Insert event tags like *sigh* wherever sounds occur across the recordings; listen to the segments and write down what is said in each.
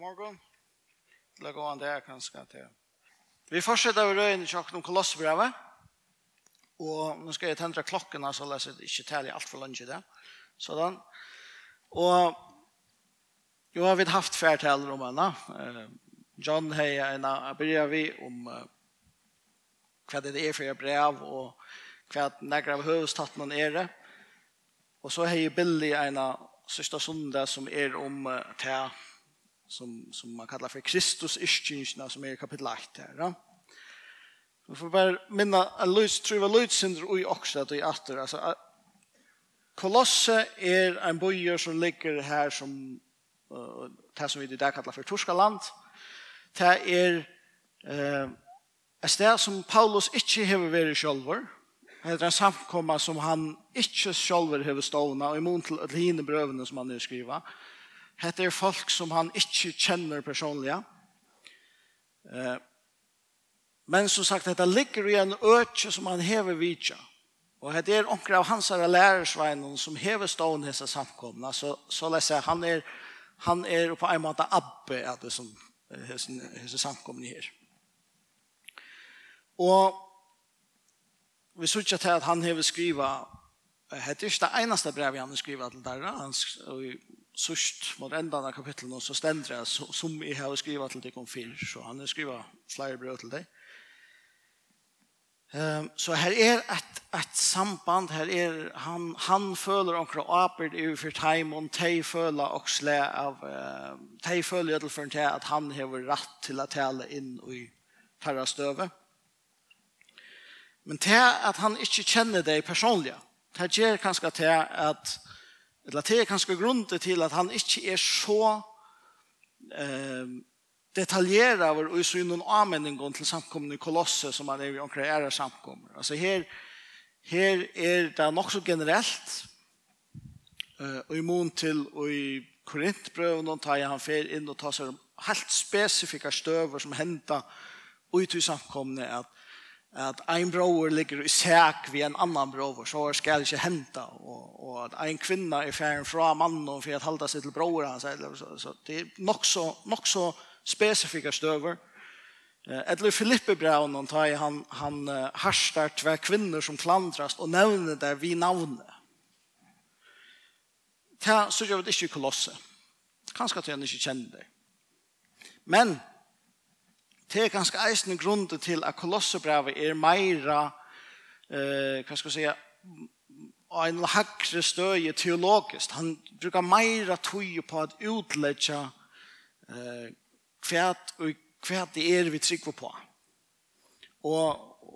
God morgon. Til å gå an det er kanskje til. Vi fortsetter å røyne tjokken om kolossbrevet. Og nå skal jeg tendre klokken, så leser jeg ikke tale alt for i det. Sådan. Og jo har vi haft færre om henne. John har en brev vi om hva det er for brev, og hva nekker av høvestattene er det. Og så har jeg billig en av sørste sundag som er om uh, til som, som man kallar för Kristus iskynna som är i kapitel 8 här. Ja? Vi får bara minna en Luis tror jag Luis synder i också att i atter. Alltså, Kolosse är en bojör som ligger här som uh, det som vi i dag kallar för Torskaland. Det är uh, ett sted som Paulus inte har varit självor. Det är en samkomma som han inte självor har stående och imot till hinnebrövene som han nu skriver. Det Hette er folk som han ikke kjenner personlig. Eh, men som sagt, dette ligger i en øke som han hever vidtja. Og hette er onker av hans her lærersveinen som hever stående hese samkomna. Så, så leser jeg, han er, han er på en måte abbe av det som hese samkomne her. Og vi sørger til at han hever skriva Hette er ikke det eneste brevet han skriver til dere. Han, sust mot endan av kapitlet så stender jeg som jeg har skrivet til deg om fyr, så han har skrivet flere brød til deg. Um, så her er et, et samband, her er han, han føler omkring åpert i for timen, de føler også av, uh, de føler til for at han har rett til å tale inn i terrastøvet. Men det at han ikke kjenner deg personlig, det gjør kanskje til at Eller det er kanskje grunnen til at han ikke er så eh, detaljeret over og så noen anmenning til samkommende kolosser som han er i omkring ære samkommer. Altså her, her er det nok så generelt eh, og i mån til og i Korintbrøven og tar han fer inn og tar seg helt spesifikke støver som henter ut i samkommende at at ein bror ligger i sæk vi en annan bror, så skal det ikke hente, og, og at ein kvinna er ferdig fra mannen for å halda seg til bror hans, så, så det er nok så, nok så spesifikke støver. Eller Filippe Braun, han, han, han harstar tve kvinner som klandrast, og nevner det vi navnet. Det så gjør vi det ikke i kolosse. Kanskje at han ikke kjenner det. Men det er ganske eisende grunn til at Kolossebrevet er meira, eh, hva skal jeg si, en hakre støy teologisk. Han brukar meira tøy på at utledja eh, kvært og kvært det er vi trykker på. Og,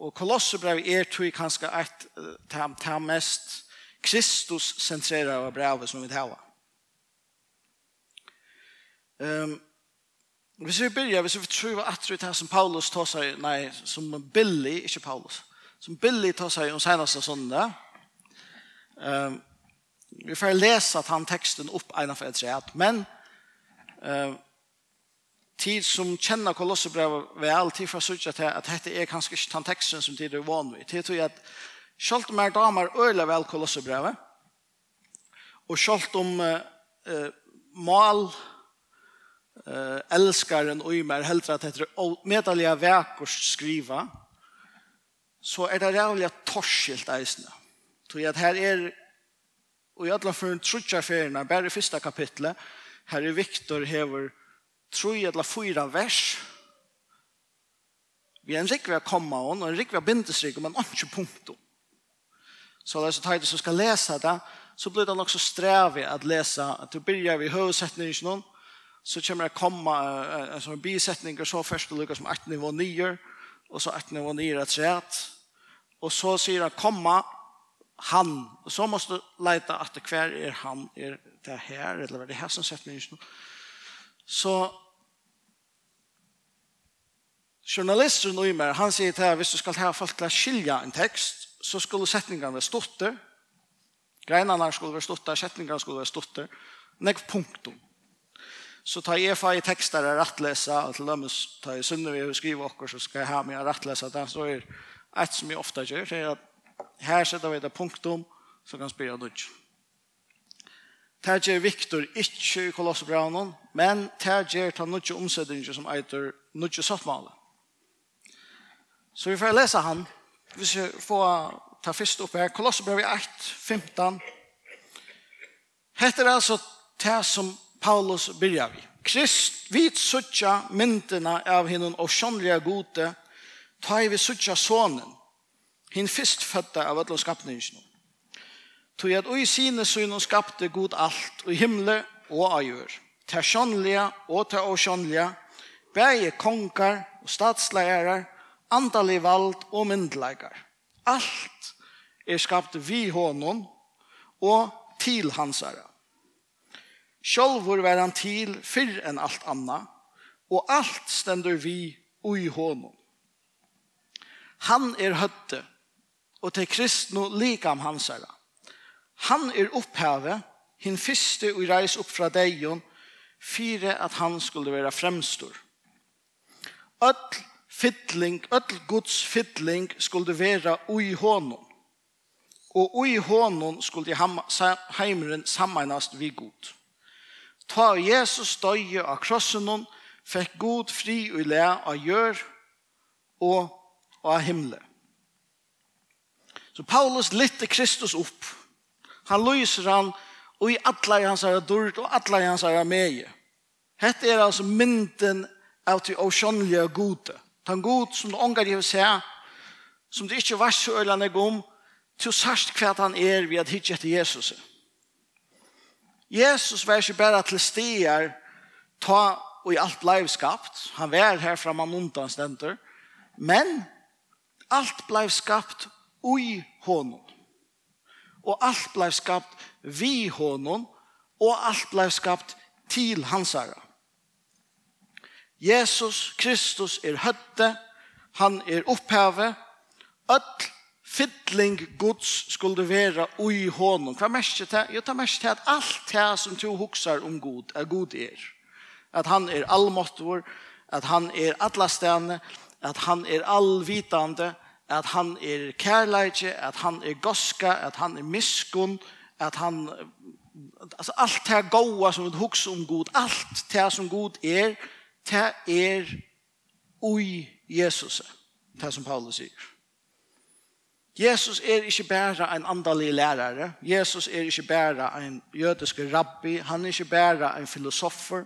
og Kolossebrevet er tøy ganske et tam, tam mest Kristus-sentrerede brevet som vi tar. Um, Hvis vi begynner, hvis vi tror at det här som Paulus tar seg, nej, som Billy, ikke Paulus, som Billy tar sig om senaste söndag. Um, vi får lese att han texten upp ena för et rett, men um, tid som känner Kolosserbrevet vel, tid for att säga til at detta är kanske ikke den texten som tid er van Tid Det tror jag att Sjalt om er damer øyler vel Kolossebrevet, og selv om eh, mal eh, elskaren og i mer helt at det er medalja vekkurs skriva, så är det rävliga torskilt eisene. Så att här är och i alle for en trutcha ferien, bare i första kapitlet, här är Viktor hever troi eller fyra vers, vi er en rikve komma on, og en rikve bindestrik men ikke punktum. Så det er så tøyde som skal läsa det, så blir det nok så att at lesa, at du byrjar vi høvsetningen, så kommer det komma en sån bisättning och så först och lyckas som 8 nivå 9 och så 8 nivå 9 rätt rätt och så säger han komma han. Och så måste leta at kvar är han är det här eller vad det här som sättningen så journalisten och mer han säger här hvis du ska ha folk att skilja en text så skulle sättningarna vara stotter greinarna skulle vara stotter sättningarna skulle vara stotter nek punktum. Så tar jeg fag i tekster og rettlese, og til dem tar jeg sønne vi og skriver okker, så skal jeg ha med å rettlese. Det så er et som jeg ofte gjør, det er at her setter vi det punktum, så kan spyrer nødt. Det gjør Viktor ikke i kolossebraunen, men det gjør ta nødt omsetninger som eiter nødt sattmale. Så vi får lese han, hvis vi får ta først opp her, kolossebraunen 1, 15. Hette er altså det som Paulus byrjar vi. Krist, vi suttja myndina av hinnon og sjånlige gode, ta i vi suttja sonen, hinn fyrst fødda av alle skapningsnå. Tog at ui sine synen skapte god alt, og himle og ajur, ta sjånlige og ta og sjånlige, bæge konkar og statsleirar, andalig vald og myndleikar. Alt er skapt vi honom og til hans. Sjálvor var han til fyrr enn alt anna, og alt stendur vi ui honom. Han er høtte, og til kristno likam hansara. Han er opphavet, hin fyrste og reis opp fra deion, fire at han skulle være fremstor. Öll fiddling, öll Guds fiddling skulle være ui honom. Og ui honom skulle heimeren sammeinast vi god. Ta Jesus døye av krossen hon, fikk god fri og le av gjør og av himle. Så Paulus lytte Kristus opp. Han lyser han og i alla hans er dørt og alla hans er med. Hette er altså mynden av til åsjånlige gode. Tan god som du ångar i å se, som du ikke var så øyne om, til sørst hva han er ved at hitje etter Jesus. Jesus. Jesus var ikke bare til stier, ta og i alt blei skapt. Han var her fra av stenter. stender. Men alt blei skapt ui honom. Og alt blei skapt vi honom. Og alt blei skapt til hans herre. Jesus Kristus er høtte. Han er opphavet. Öll Fittling Guds skulle være ui honom. Hva mest det? Jo, det mest det at alt det som du huksar om god, er god er. At han er allmåttvor, at han er atlastene, at han er allvitande, at han er kærleidje, at han er goska, at han er miskun, at han... Altså, alt det goa som du huksar om god, alt det som god er, det er ui Jesus, det som Paulus sier. Jesus er ikke bare en andalig lærare. Jesus er ikke bare en jødisk rabbi. Han er ikke bare en filosofer.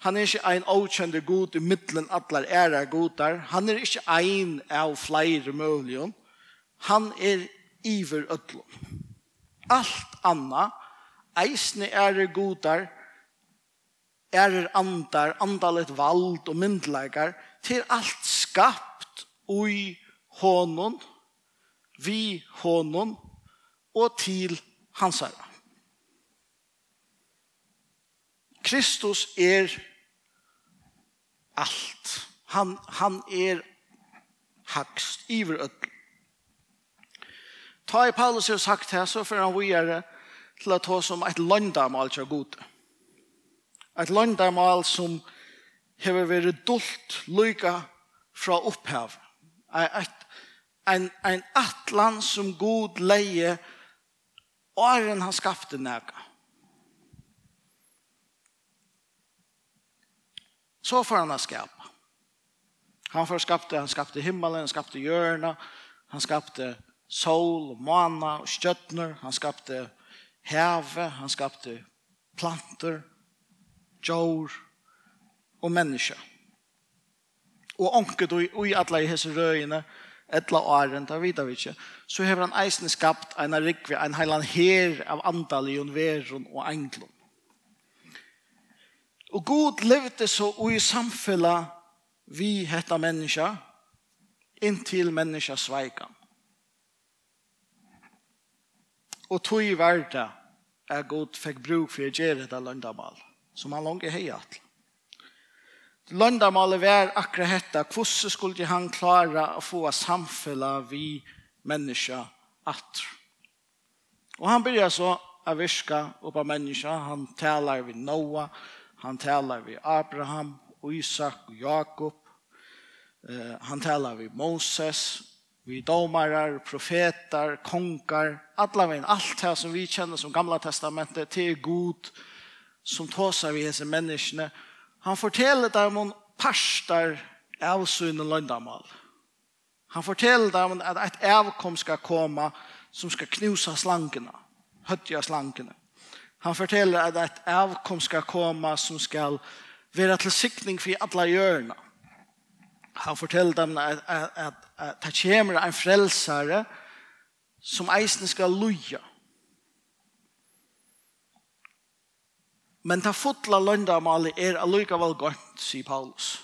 Han er ikke en avkjende god i middelen alle ære godar. Han er ikke en av flere mulige. Han er iver ødlom. Alt anna, eisne ære godar, ære andar, andalet vald og myndleikar, til alt skapt ui honom, vi honom og til hans herre. Kristus er alt. Han, han er hakst, iver ødel. Ta i Paulus har sagt her, så får han vire til å ta som et landamal til gode. Et landamal som hever vært dult lyka fra opphav. Et, en, en atlan som god leie åren han skapte nega. Så får han skapa. Han får skapte, han skapte himmelen, han skapte hjørna, han skapte sol, måna og stjøtner, han skapte heve, han skapte planter, djor og mennesker. Og onket og i alle hese røyene, etla åren, da vet vi ikke, så har han eisen skapt en rikve, en heilan her av andal i unveron og englom. Og god levde så ui samfella vi hetta menneska, inntil menneska sveikan. Og tog i verda er god fikk bruk for å gjøre det landamal, som han langt er heiatl. Løndamålet var akkurat dette. Hvordan skulle han klare å få samfunnet vi mennesker at? Og han begynner så å virke oppe av mennesker. Han taler vid Noah, han taler vid Abraham, Isak og Jakob. Eh, han taler vid Moses, vi domarar, profetar, konkar, alla vegin, allt det som vi kjenner som gamla testamentet, til er god som tåsar vi hese menneskene, Han forteller dem om parster av synen løndamal. Han forteller dem at et avkom skal komme som skal knusa slankene, høttja slankene. Han forteller at et avkom skal komme som skal være til sikning for alle hjørne. Han forteller dem at, at, at, at det kommer en frelsere som eisen skal løye. Men ta fotla løndamali er allikevel godt, sier Paulus.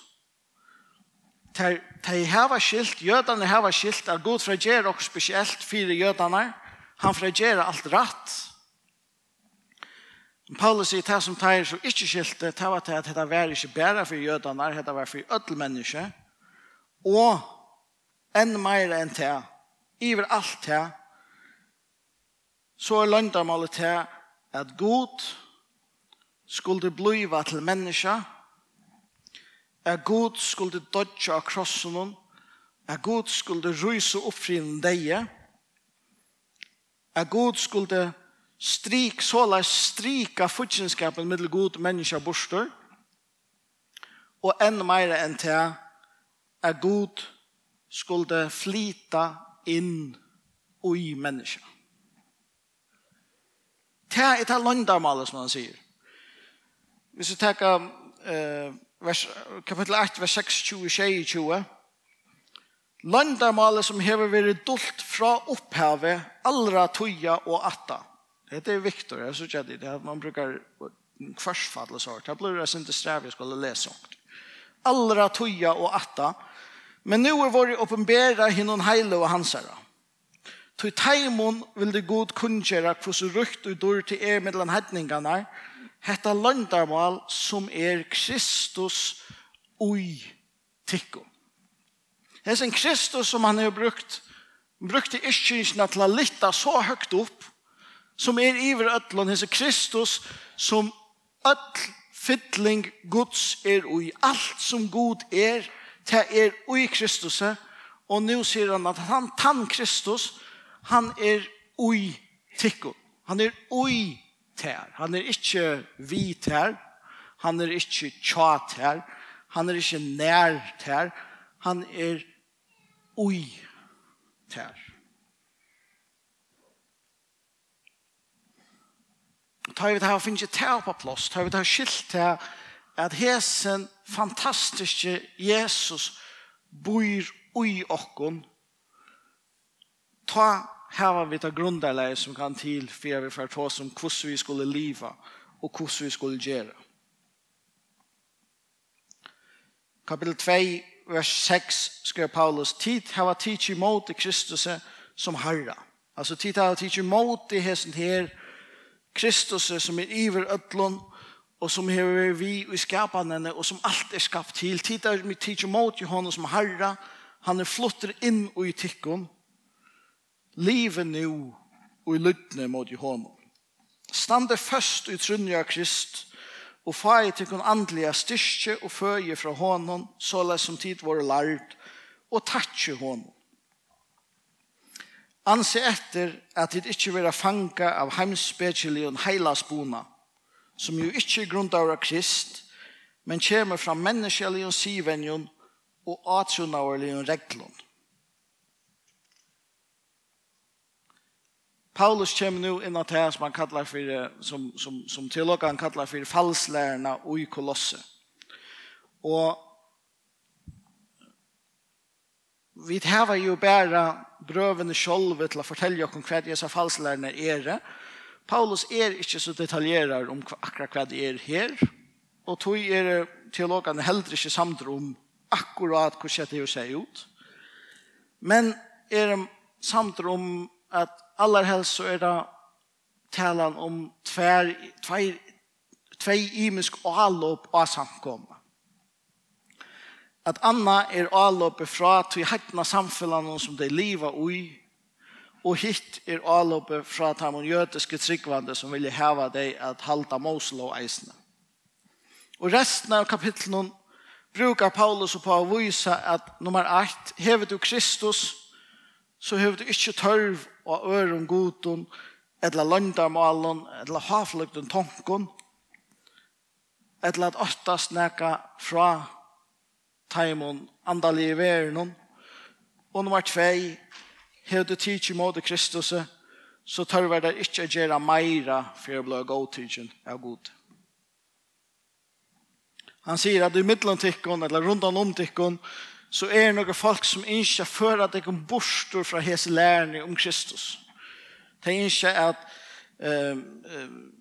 Ta hava skilt, jødane hava skilt, er god fra gjer og spesielt fire jødane. Han fra gjer alt rett. Paulus sier det som tar så ikke skilt, det var til at dette var ikke bare for jødane, dette var for ødel menneske. Og enn meir enn det, iver alt det, så er løndamalet til at god, skulle bliva til menneska, at god skulle dodja av krossen hon, at god skulle rysa upp fri en deie, at god skulle strik, såla strika futsinskapen middel god menneska borster, og enn meira enn til at god skulle flita inn i menneska. Det er et landarmalet som han sier. Hvis vi tar uh, vers, kapitel 8, vers 6, 20, 20, 20. Landarmalet som hever vært dult fra opphavet, allra tøya og atta. Det er Victor, jeg synes ikke det er, man brukar kvarsfall og sånt. Det blir det ikke strev jeg skulle lese om. Allra tøya og atta. Men nu er våre oppenbæra hinnon heile og hansara. Tøy teimon vil det god kunngjera hvordan rukt og dår til er mellom hedningarna, og hetta landarmal som er Kristus ui tikkum. Hesen Kristus som han har brukt, brukte iskinsna til å lytta så høgt opp, som er iver ötlån, hesa Kristus som all fytling Guds er ui. alt som Gud er, det er ui Kristus, og nu sier han at han, tann Kristus, han er ui tikkum. Han er ui ter. Han er ikke vi ter. Han er ikke tjat ter. Han er ikke nær ter. Han er ui ter. Ta vi det her og finner ter på plass. Ta vi det her skilt her at hesen fantastiske Jesus bor ui okkon. Ta här har vi ta grundläge som kan til for vi får ta oss om vi skulle leva og hvordan vi skulle gjøre. Kapitel 2, vers 6 skrev Paulus tid hava til mot i Kristus som herra. Altså tid hava til mot i hesten her Kristus som er iver ødlån og som hever vi i skapanene og som alt er skapt til. Tid hava til mot i honom som herra. Han er flotter inn og i tikkene livet nu og i lyttene mot i honom. Stande først i trunja av Krist, og fag til kun andlige styrke og føje fra honom, såleis som tid våre lart, og takkje honom. Anse etter at det ikke vera fanga av heimspekelig og heilasbona, som jo ikke grundar av Krist, men kommer fra menneskelig og sivenjon og atrunaverlig og reglund. Paulus kommer nu innan det som han kallar för, som, som, som teologan kallar för falslärarna i kolosse. Och vi tar ju bare brøvene selv til att fortelle om hva disse falslärarna er. Paulus är inte så detaljerad om akkurat vad det är här. Och tog er teologene heller inte samt om akkurat hvordan det ser ut. Men är samt om at aller helst så er det talan om tvær, tvær, tvei imisk avlåp av samkomma. At Anna er avlåpet fra til hettene samfunnet som de lever i, og hitt er avlåpet fra de jødiske tryggvande som ville heva deg at halda Mosel og eisne. Og resten av kapitlen brukar Paulus på å vise at nummer 8, hevet du Kristus, så har du ikke tørv og øre om godton, eller landarmalen, eller havfløkten tanken, eller at åtta snakka fra taimon andalige verden. Og nummer tvei, har du tidsi mot Kristus, så tørver det ikke å gjøre meira for å bli godtidsen av god. Han sier at i middelen tikkun, eller rundt om tikkun, så er det noen folk som ikke fører at de kan bort fra hese lærerne om Kristus. Det er ikke at um, um,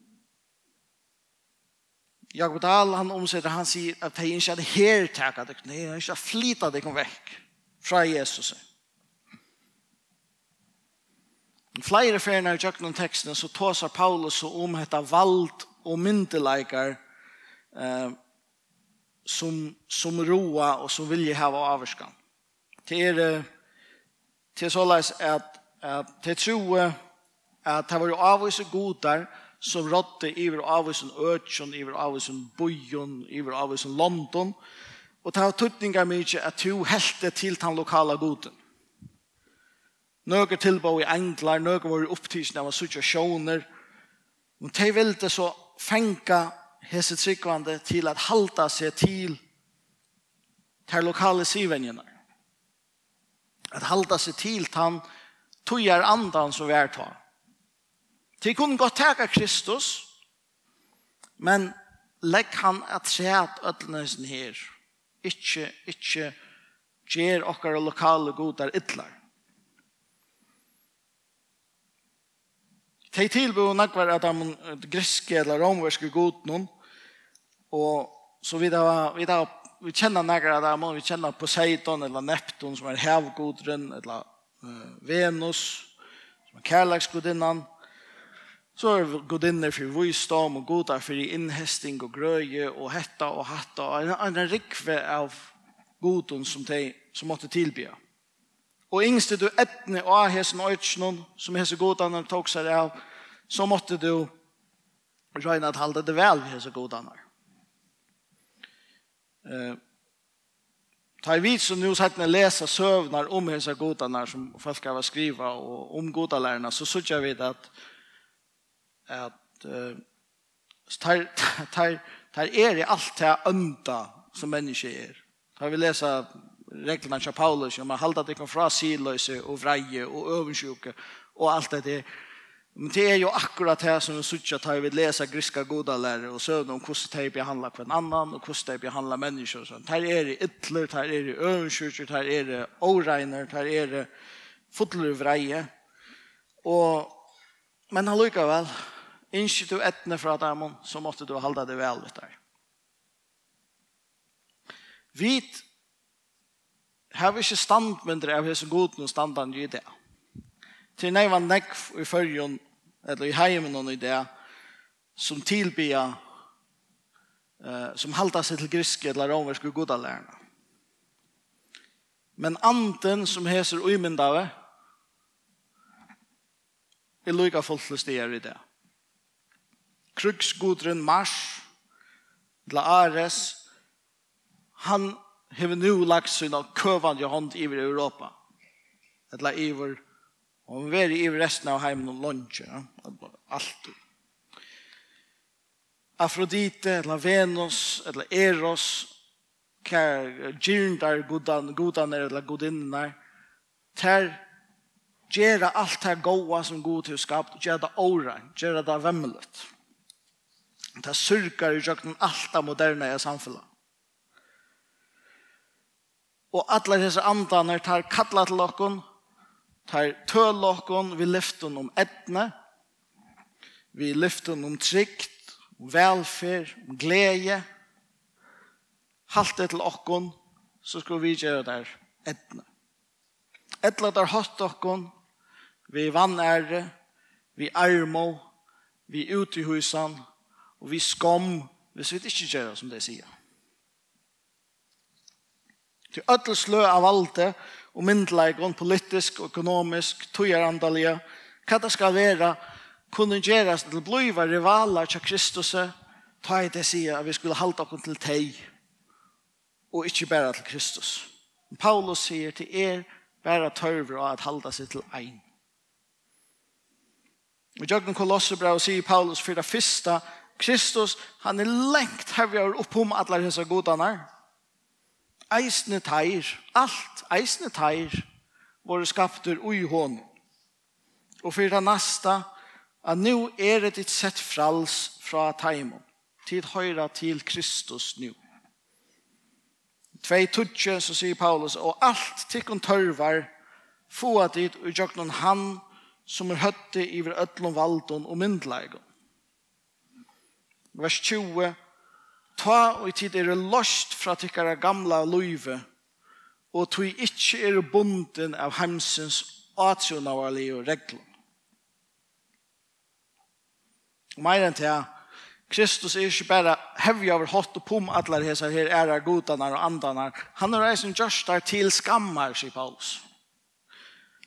Jakob Dahl, han omsetter, han sier at det er ikke at det her takker det, det er ikke at flyter det kommer vekk fra Jesus. Flere ferner i kjøkkenen teksten så tåser Paulus om dette vald og myndeleikere eh, som, som roa och som vill ha avskan. Det är till så läs att att det tro att det var avvis godar som rådde över avvisen ötjon, över avvisen bojon, över avvisen London. Och det har tuttningar mycket att du helte till den lokala goden. Några tillbå i änglar, några var upptisna av situationer. Men de ville så fänka hese tryggvande til at halda seg til ter lokale sivenjene. At halda seg til han tøyer andan som vi er ta. Til kunne godt teka Kristus, men legg han at sæt ødelnøysen her. Ikke, ikke gjer okkar lokale godar ytlar. Tei tilbo nakvar at han griske eller romverske god noen, og så vi da, vi da, vi kjenner nakvar at han vi kjenner Poseidon eller Neptun som er hevgodren, eller uh, Venus, som er kærleksgodinnan, så er godinner for vysdom og goda for innhesting og grøye og hetta og hatta og en annan rikve av godun som, de, som måtte tilbya. Og yngste du etne av hesen øytsnån som hese godan han tok seg av så måtte du röjna att halda det väl vid så goda annar. Eh, ta i vid som nu satt när läsa sövnar om hur så goda som folk har skriva och om godalärarna så såg jag vid att att eh, tar, *laughs* tar, tar er i allt det här önda som människa är. Ta vi läsa reglerna av Paulus om att halda det fra frasilöse och vreje och övensjuke och allt det där Men det är ju akkurat här som vi sier at vi leser griska goda lärare och söder om hvordan de behandler hver annan och hur de behandler människor. Så här är det ytler, här är det övenkyrkor, här är det åregner, här är det fotler vreie. Och, men han lykker väl. Innskje du etne fra dem så måste du hålla det väl vid där. Vi har inte standmyndre av hos godna standan i det. Till nei var nekv i följon eller i heimen og i det, som tilbya, eh, som halda seg til griske eller romerske godalærerne. Men anden som heser uimyndave, er lykka fullt til i det. Kruksgodren Mars, eller Ares, han hever nu lagt sin av køvande hånd i Europa, eller i Europa Og vi er i resten av heimen og lunge, ja? Afrodite, eller Venus, eller Eros, kær gyrndar godan, er, eller godinnar, ter gera alt det goa som god til skapt, gera det åra, gera det vemmelet. Det surkar i jøkken alt av moderne i samfunnet. Og alle disse andene tar kattlet til dere, tar tølåkon vi lyfter om etne, vi lyfter om trygt, om velferd, om glede. Halt det til åkon, så skal vi gjøre der etne. Etla der hatt åkon, vi vannære, vi armo, vi ute i husan, og vi skam, hvis vi ikke gjør som det sier. Til ødel slø av alt det, og myndleikon, politisk, og økonomisk, tøyerandalige, hva det skal være, kunne gjøres til blive rivaler til Kristus, ta i det sier at vi skulle halda oss til teg, og ikke bare til Kristus. Paulus sier til er, bare tørver og at halda seg til ein. Og Jørgen Kolossebra sier Paulus for det første, Kristus, han er lengt opp oppom alle disse godene, eisne teir, alt eisne teir, våre skapter ui hon. Og for det neste, at nå er det ditt sett frals fra teimon, til høyre til Kristus nå. Tvei tutje, så sier Paulus, og alt tikkun tørvar, få at dit og jøknon han som er høtte iver öllum valdon og myndleigon. Vers 20, Ta og tid er lost fra tykkara gamla løyve, og tog ikkje er bunden av heimsins atjonavarlige regler. Og meir enn til Kristus er ikke bare hevig over hot og pum atler hesa her æra godanar og andanar. Han er eisen der til skammar, sier Paulus.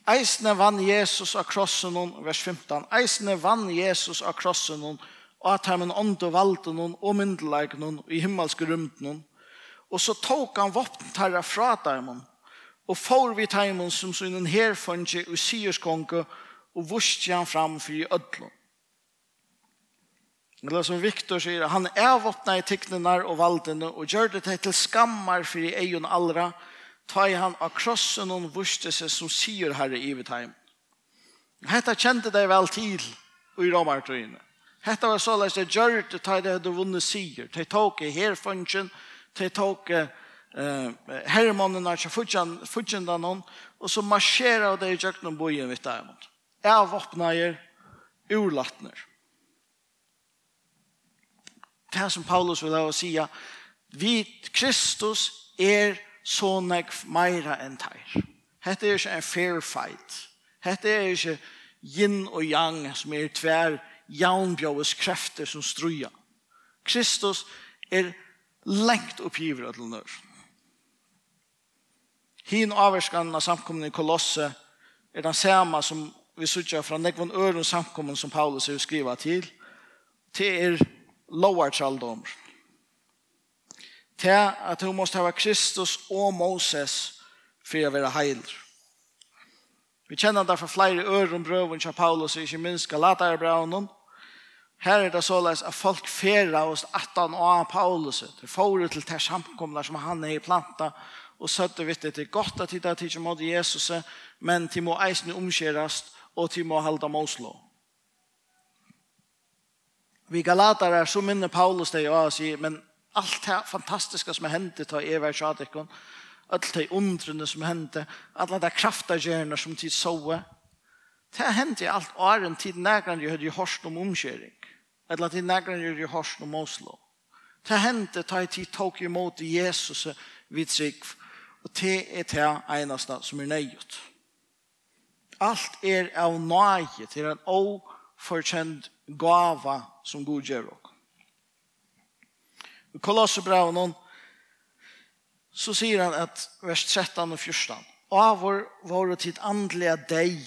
Eisne vann Jesus av krossen, vers 15. Eisne vann Jesus av krossen, og at han ånd og valgte noen, og myndelag noen, i himmelske rymt noen. Og så tok han våpnet herre fra dem, og får vi teimen som sånn en herfange og sierskonke, og vurste han fram for i ødlån. Eller som Viktor sier, han avvåpna i tikknene og valdene og gjør det til skammar for i egen allra, ta i han av krossen og vurste seg som sier herre i vitheim. Hetta kjente deg vel til i romartøyene. Hetta var så leis det gjør det da de Tey tók sier. De tok i herfunnsjen, de tok i hermannen av fudgjendene, og så marsjerer de i kjøkkenen bojen vidt dem. Jeg våpner urlattner. Det som Paulus vil ha å si, vi Kristus er så nek meira enn teir. Hette er ikke en fair fight. Hette er ikke yin og yang som er tverr jaunbjøves krefter som struja. Kristus er lengt oppgiver til nør. Hin avvarskan av samkomne i Kolosse er den samme som vi sutja fra nekvån øren samkommen som Paulus er skriva til, til er lovartraldomr. Til at hun måtte hava Kristus og Moses for å være heiler. Vi kjenner derfor flere øre om brøven til Paulus, ikke minst Galaterbraunen. Her er det såleis at folk færa oss atan av Paulus. Det får til de samkomne som han er i planta, og søtte vidt det er godt at det er til mot Jesus, men til må eisen omskjerast, og til må halda Moslo. Vi Galater er så minne Paulus det, og sier, men allt det fantastiska som har hendt til å være kjadikken, er alle de undrene som hendte, alla de kraftagjørene som tid så. Det hendte alt åren tid nægren jeg hadde hørt om omkjøring, eller tid nægren jeg hadde hørt om Oslo. Det hendte da i tid tog imot Jesus vid trygg, og det er det eneste som er nøyet. Alt er av nøye til en oforkjent gava som god gjør dere. Kolosserbrevet noen så sier han at vers 13 og 14 av vår det til andliga deg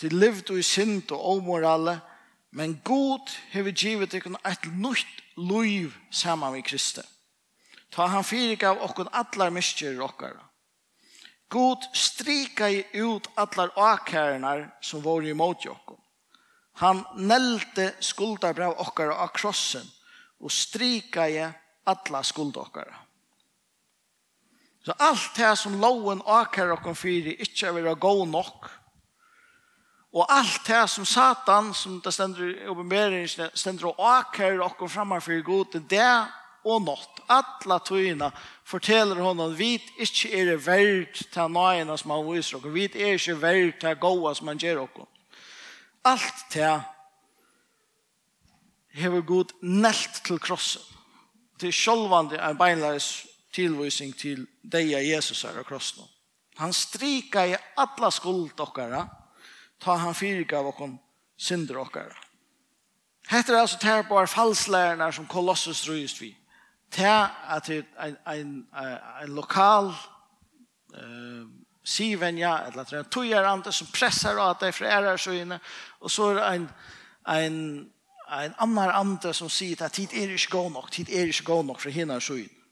til livet og i synd og omorale men god hever givet deg et nytt liv sammen med Kristi ta han fyrig av okkon allar myskjer okkara God strika i ut allar akkärnar som var i mot Jakob. Han nelte skuldarbrev okkara av krossen og strika i alla skuldokkara. Så allt det som loven akar og fyri ikkje vil være god nok. Og allt det som Satan, som det stender i oppenberingen, stender og akar og framar fyri god, det og nått. Alla tøyina forteller honom at vi ikkje er verd til nøyina som han viser och Vi er ikkje verd til goa som han gjør och allt det hever god nelt til krossen. Til sjolvande en beinleis tilvisning til deia Jesus her av krossen. Han strika i alla skuld okkara, ta han fyrika av okkon synder okkara. Hette er altså terpar falslærerne som kolossus røyest vi. Det at det er en, en, lokal eh, sivenja, eller at det er en tøyerande som pressar av deg fra ærersøyene, og så er det en, en, en annan ande som sier at tid er ikke god nok, tid er ikke god nok fra hinner søyene.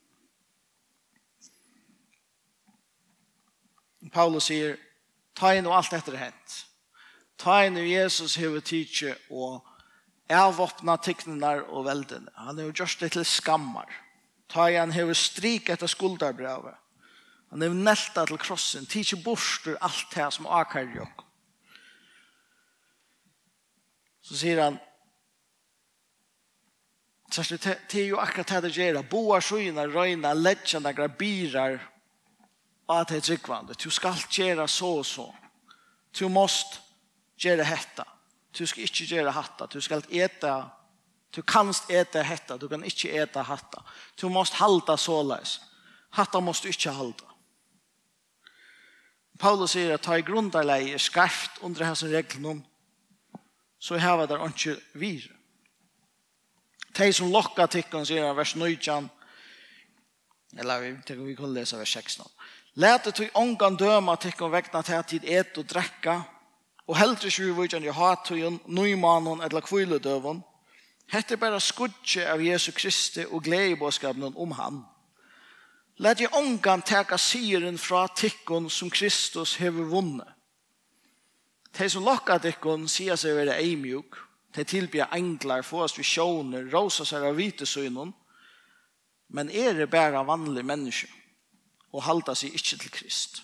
Paulus sier, ta inn og alt etter hent. Ta inn og Jesus hever tidsje og avåpna tikknenar og veldene. Han har gjort det til skammar. Ta inn hever strik etter skuldarbrevet. Han hever nelta til krossen, tidsje borster alt det som akar jokk. Så sier han, Så det är ju akkurat det det gör. Boar sjöna, röjna, lättjande, grabirar at det er tryggvande. Du skal gjøre så og så. Du måst gjøre hetta. Du skal ikke gjøre hatta. Du skal eta. Du kanst eta hetta. Du kan ikke eta hatta. Du måst halda såleis. Hatta måst du ikke halda. Paulus sier at ta i er skarft under hans reglene så heva der ikke vir. De som lokka tikkene sier vers 19 eller vi, vi kan lese vers 16 Læte tog ångan døma tikkum vegna til at tid et og drekka, og heldur sju vujtjan i hatujen, nøymanon eller kviledøvon. Hette bara skudje av Jesu Kristi og gleibåskapen om han. Læt i ångan teka siren fra tikkun som Kristus hever vunne. De som lokka tikkun sier seg være eimjuk, de tilbyr englar, fåast visjoner, rosa seg av vitesøynun, men er det bare vanlige mennesker og halda seg ikkje til Krist.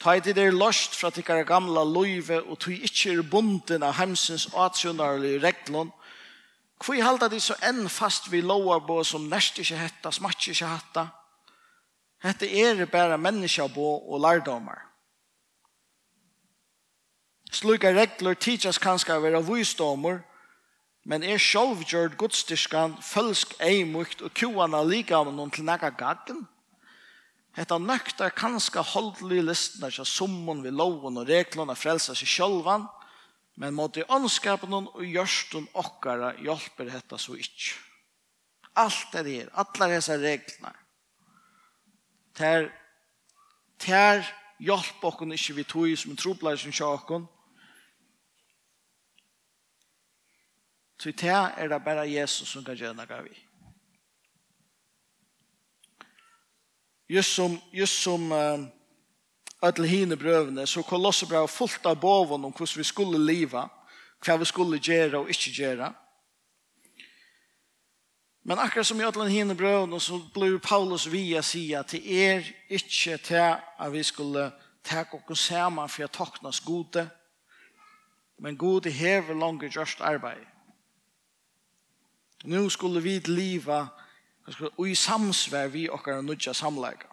Ta i det er løst fra tikkara gamla løyve og tog ikkje er bunden av heimsens atsjonarlige reglon, Hvor halda de så enn fast vi lovar på som nest ikke hetta, smatt ikke hetta? Hette er bare mennesker på og lærdomar. Slukka regler tidsas kanskje å være vysdomar, men er sjálvgjørd godstyrskan, følsk eimukt og kjoana lika av noen til nekka gaggen? Hetta nøktar kanska holdli listna kja summon vi loven og reglana frelsa seg sjálvan, men måtte åndskapen og gjørstun okkara hjelper hetta så ikkje. Alt er her, alla dessa reglene. Ter, ter hjelp okkon ikkje vi tog som troblar som kja okkon. Så ter er det bara Jesus som kan gjøre noe vi. just som, just som uh, alle hine brøvene, så kolosser bra fullt av boven om hvordan vi skulle leva, hva vi skulle gjøre og ikke gjøre. Men akkurat som i alle hine brøvene, så ble Paulus via sida til er ikke til at vi skulle ta og sammen for å toknes gode, men gode hever langt gjørst arbeid. Nå skulle vi liva Det og i samsvær vi okkar nødja samleika.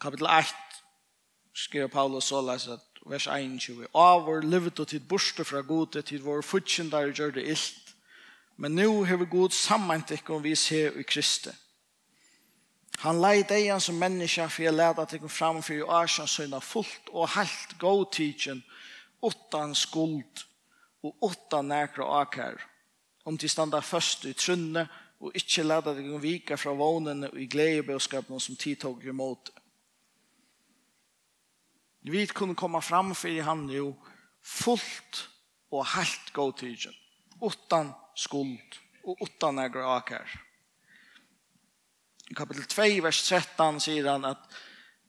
Kapitel 8 skriver Paulus så leis at vers 21 Av livet og tid borste fra gode til vår futsjendar gjør det illt men nu har vi god sammantikk om vi ser i Kristi. Han leid egen som menneska for jeg leda til fram for i Arsjans søgna fullt og helt god tidsen utan skuld og utan nekra akar om de standa først i trunne og ikkje lada deg om vika fra vånene og i gledebøskapen som tid tog imot. Vi kunne komme fram for i han jo fullt og helt god tidsen, utan skuld og utan eger akar. I kapitel 2, vers 13 sier han at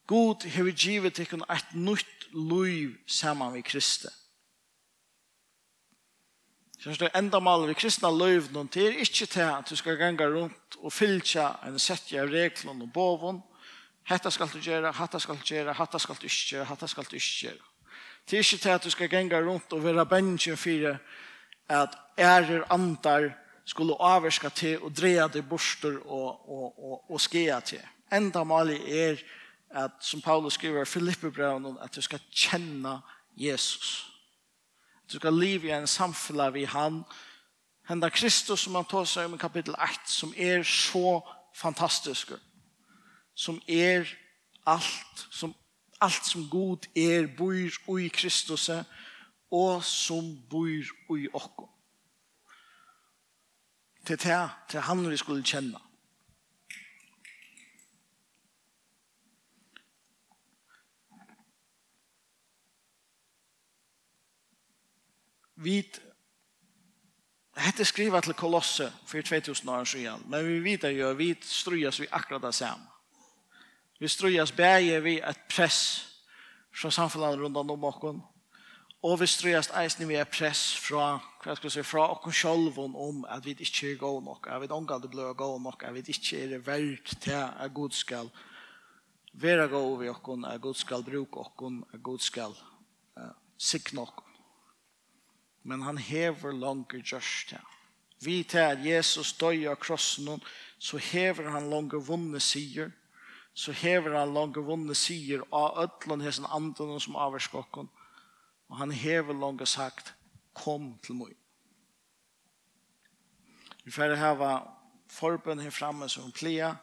God har givet ikkun et nytt liv sammen med Kristus Så det enda mal vi kristna løyv noen til, ikke til at du skal ganga rundt og fylja en setje av reglene og bovon. Hetta skal du gjøre, hatta skal du gjøre, hatta skal du ikke gjøre, hatta skal du ikke gjøre. Det er ikke til at du skal ganga rundt og være bensjen for at ærer andar skulle avverska til og dreja deg borster og, og, og, og skea til. Enda mal er at, som Paulus skriver i Filippebrevnen, at du skal kjenne Jesus. Du skal leve i en samfunn vi han. Henda Kristus som han tar seg om i kapitel 1, som er så fantastisk. Som er allt, som allt som god er bor i Kristus og som bor i okko. Til det, til han vi skulle kjenne. vi hette skriva til Kolosse for 2000 år siden, men vi vet jo, vi strujas vi akkurat det samme. Vi strøyes bæge vi et press fra samfunnet rundt om oss, og vi strøyes eisen vi et press fra, hva skal jeg si, fra oss selv om at vi ikke er gode nok, at vi ikke er gode nok, at vi ikke er verdt til at Gud skal være gode vi oss, at Gud skal bruke oss, at Gud skal uh, sikne oss men han hever langer gjørst det. Vi til at Jesus døy av krossen, så hever han langer vunne sier, så hever han langer vunne sier av ødlen hessen anden som avskokken, og han hever langer sagt, kom til meg. Vi får hava forbund her framme som plia,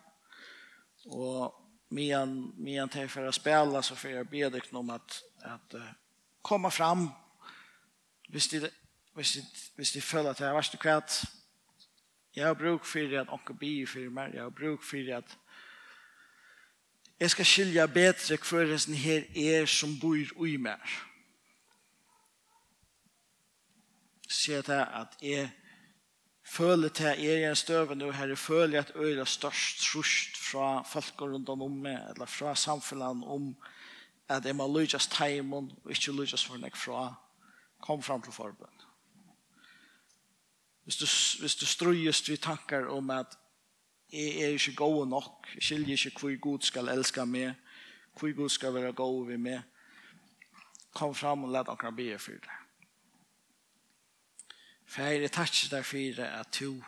og mian, mian til for å spela, så får jeg be deg om at, at uh, komma fram, Hvis de, hvis de, hvis de føler at jeg var ikke kvart, jeg har bruk for at onke bi for meg, jeg har bruk for at jeg skal skilja bedre hver det her er som bor i meg. Se det at jeg føler til at jeg er en støve nå her, jeg føler at øyla størst trusht fra folk rundt om meg, eller fra samfunnet om at jeg må lykkes teimen og ikke lykkes for meg fra kom fram til forbund. Hvis du, hvis du strøyest vi tankar om at jeg er ikke god nok, jeg skiljer ikke hvor god skal elska meg, hvor god skal være god ved meg, kom fram og let dere be for det. For jeg er takk der for at du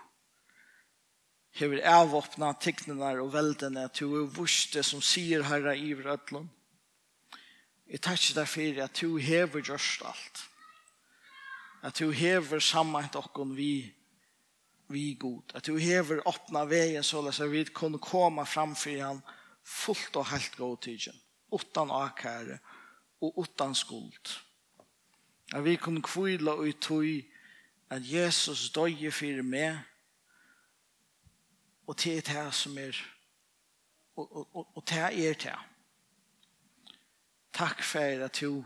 hever avåpna tignene og veldene, at du er vurste som sier herre i vrødlund. Jeg takk der for at du hever gjørst alt at du hever sammen til dere vi vi god. At du hever åpna veien så løs at vi kunne komme fram for han fullt og helt god tidsen. Utan akære og utan skuld. At vi kunne kvile og tog at Jesus døye for meg og til det som er og, og, og, og til er til. Takk for at du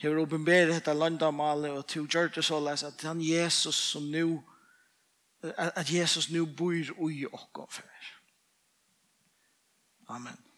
hever åpenberet dette landamale og til gjør det så les at han Jesus som nu at Jesus nu bor i okken for Amen.